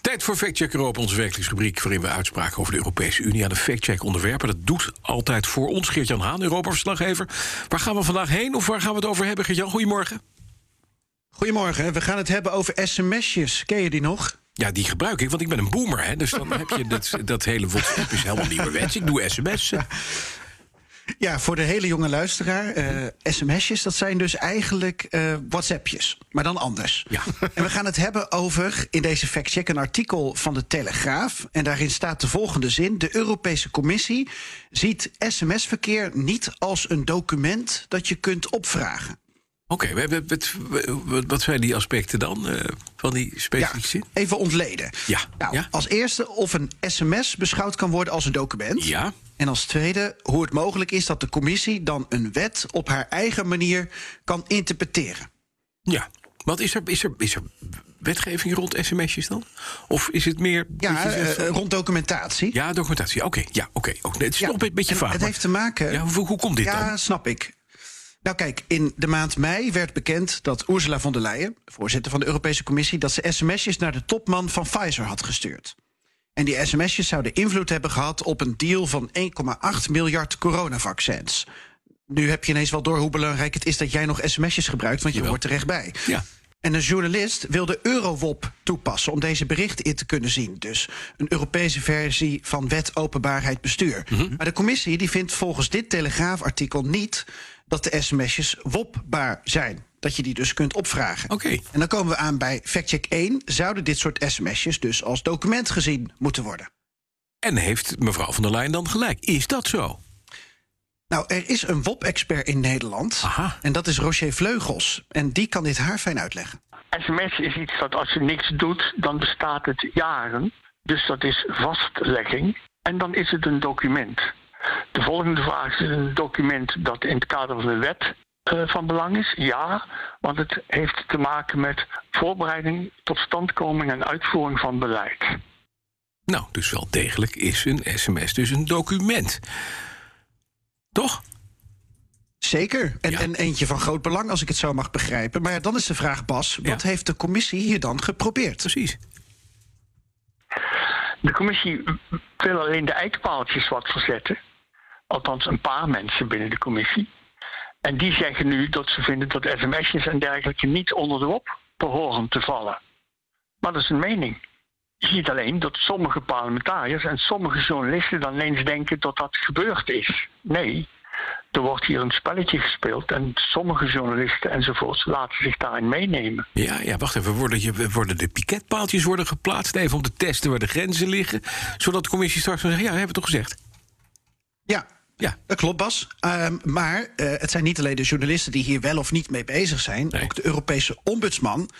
Tijd voor Factcheck Europa, onze wekelijkse rubriek... waarin we uitspraken over de Europese Unie aan de Factcheck onderwerpen. Dat doet altijd voor ons Geert-Jan Haan, Europa-verslaggever. Waar gaan we vandaag heen of waar gaan we het over hebben, Geert-Jan? Goedemorgen. Goedemorgen, we gaan het hebben over sms'jes. Ken je die nog? Ja, die gebruik ik, want ik ben een boomer. Hè, dus dan heb je dat, dat hele WhatsApp is helemaal nieuwerwets. Ik doe sms. Ja, voor de hele jonge luisteraar. eh, sms'jes, dat zijn dus eigenlijk eh, WhatsAppjes. Maar dan anders. Ja. En we gaan het hebben over, in deze factcheck, een artikel van de Telegraaf. En daarin staat de volgende zin. De Europese Commissie ziet sms-verkeer niet als een document dat je kunt opvragen. Oké, het- wat- zijn die aspecten dan eh, van die specifieke zin? even ontleden. Ja, Nou, ja. Als eerste of een sms beschouwd kan worden als een document. Ja, En als tweede hoe het mogelijk is dat de commissie dan een wet op haar eigen manier kan interpreteren. ja. Want is er, is, er, is er wetgeving rond sms'jes dan? Of is het meer... Ja, eh, van- rond documentatie. ja documentatie. Oké, ja, oké. het is Ja, nog een beetje vaag. Het maar- heeft te maken. Ja, hoe, hoe komt dit ja, dan? snap ik. Nou kijk, in de maand mei werd bekend dat Ursula von der Leyen, voorzitter van de Europese Commissie, dat ze sms'jes naar de topman van Pfizer had gestuurd. En die sms'jes zouden invloed hebben gehad op een deal van 1,8 miljard coronavaccins. Nu heb je ineens wel door hoe belangrijk het is dat jij nog sms'jes gebruikt, want je Jawel. hoort er echt bij. Ja. En een journalist wilde Eurowop toepassen om deze berichten in te kunnen zien. Dus een Europese versie van wet openbaarheid bestuur. Mhm. Maar de commissie die vindt volgens dit Telegraafartikel niet dat de sms'jes wopbaar zijn. Dat je die dus kunt opvragen. Oké. En dan komen we aan bij factcheck 1. Zouden dit soort sms'jes dus als document gezien moeten worden? En heeft mevrouw van der Leyen dan gelijk? Is dat zo? Nou, er is een WOP-expert in Nederland. Aha. En dat is Roger Vleugels. En die kan dit haar fijn uitleggen. SMS is iets dat als je niks doet, dan bestaat het jaren. Dus dat is vastlegging. En dan is het een document. De volgende vraag is een document dat in het kader van de wet eh, van belang is. Ja, want het heeft te maken met voorbereiding, totstandkoming en uitvoering van beleid. Nou, dus wel degelijk is een sms dus een document. Toch? Zeker. En, Ja. en eentje van groot belang, als ik het zo mag begrijpen. Maar ja, dan is de vraag, Bas, wat Ja. heeft de commissie hier dan geprobeerd? Precies. De commissie wil alleen de eikpaaltjes wat verzetten. Althans, een paar mensen binnen de commissie. En die zeggen nu dat ze vinden dat sms'jes en dergelijke niet onder de WOP behoren te vallen. Maar dat is een mening. Je ziet alleen dat sommige parlementariërs en sommige journalisten dan eens denken dat dat gebeurd is. Nee, er wordt hier een spelletje gespeeld en sommige journalisten enzovoorts laten zich daarin meenemen. Ja, ja, wacht even. Worden, je, worden de piketpaaltjes worden geplaatst even om te testen waar de grenzen liggen? Zodat de commissie straks kan zeggen, ja, hebben we toch gezegd? Ja, Ja. dat klopt, Bas. Ehm, maar eh, het zijn niet alleen de journalisten die hier wel of niet mee bezig zijn. Nee. Ook de Europese ombudsman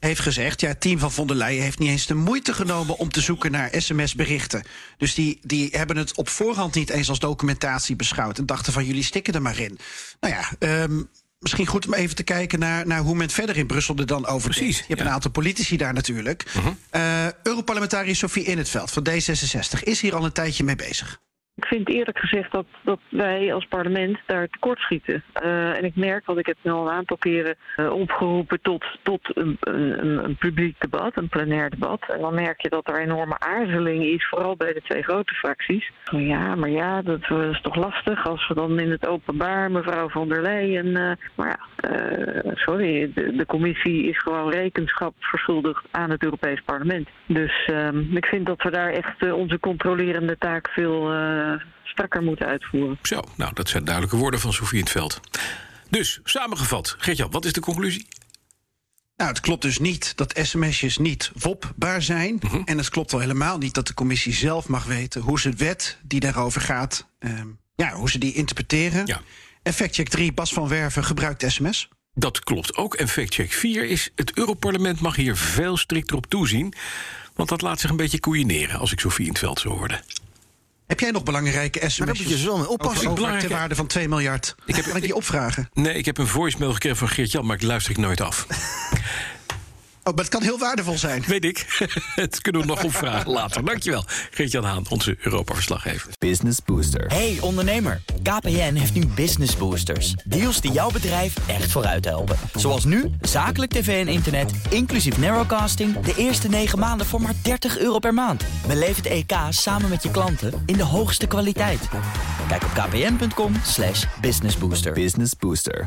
heeft gezegd... ja, het team van von der Leyen heeft niet eens de moeite genomen... om te zoeken naar sms-berichten. Dus die, die hebben het op voorhand niet eens als documentatie beschouwd... en dachten van, jullie stikken er maar in. Nou ja... ehm, Misschien goed om even te kijken naar, naar hoe men verder in Brussel er dan over Precies, denkt. Je hebt ja. een aantal politici daar natuurlijk. Eh, Europarlementariër Sophie In het Veld van D66 is hier al een tijdje mee bezig. Vind eerlijk gezegd dat, dat wij als parlement daar tekortschieten. Eh en ik merk, want ik heb nu al een aantal keren eh, opgeroepen tot, tot een, een, een publiek debat, een plenair debat. En dan merk je dat er enorme aarzeling is, vooral bij de twee grote fracties. Van ja, maar ja, dat is toch lastig als we dan in het openbaar mevrouw van der Leyen. eh, maar ja, eh, sorry, de, de commissie is gewoon rekenschap verschuldigd aan het Europees Parlement. Dus ehm, ik vind dat we daar echt eh, onze controlerende taak veel eh, strakker moeten uitvoeren. Zo, nou, dat zijn duidelijke woorden van Sofie in het Veld. Dus, samengevat, Geert-Jan, wat is de conclusie? Nou, het klopt dus niet dat sms'jes niet wopbaar zijn. Mhm. En het klopt al helemaal niet dat de commissie zelf mag weten hoe ze de wet die daarover gaat, ehm, ja, hoe ze die interpreteren. Ja. En factcheck 3, Bas van Werven gebruikt sms. Dat klopt ook. En factcheck 4 is... het Europarlement mag hier veel strikter op toezien... want dat laat zich een beetje koeieneren... als ik Sofie in het Veld zo hoorde. Heb jij nog belangrijke Maar daar moet je sms'jes? zo mee Over, oppassen. over belangrijke- ter waarde van 2 miljard. Ik heb- kan ik die opvragen? Nee, ik heb een voicemail gekregen van Geert-Jan, maar ik luister ik nooit af. Oh, maar het kan heel waardevol zijn. Weet ik. Het kunnen we nog opvragen later. Dankjewel, Geert-Jan Haan, onze Europa-verslaggever. Business Booster. Hey ondernemer, KPN heeft nu Business Boosters. Deals die jouw bedrijf echt vooruit helpen. Zoals nu, zakelijk tv en internet, inclusief narrowcasting... de eerste 9 maanden voor maar 30 euro per maand. Beleef het EK samen met je klanten in de hoogste kwaliteit. Kijk op kpn.com slash businessbooster. Business Booster.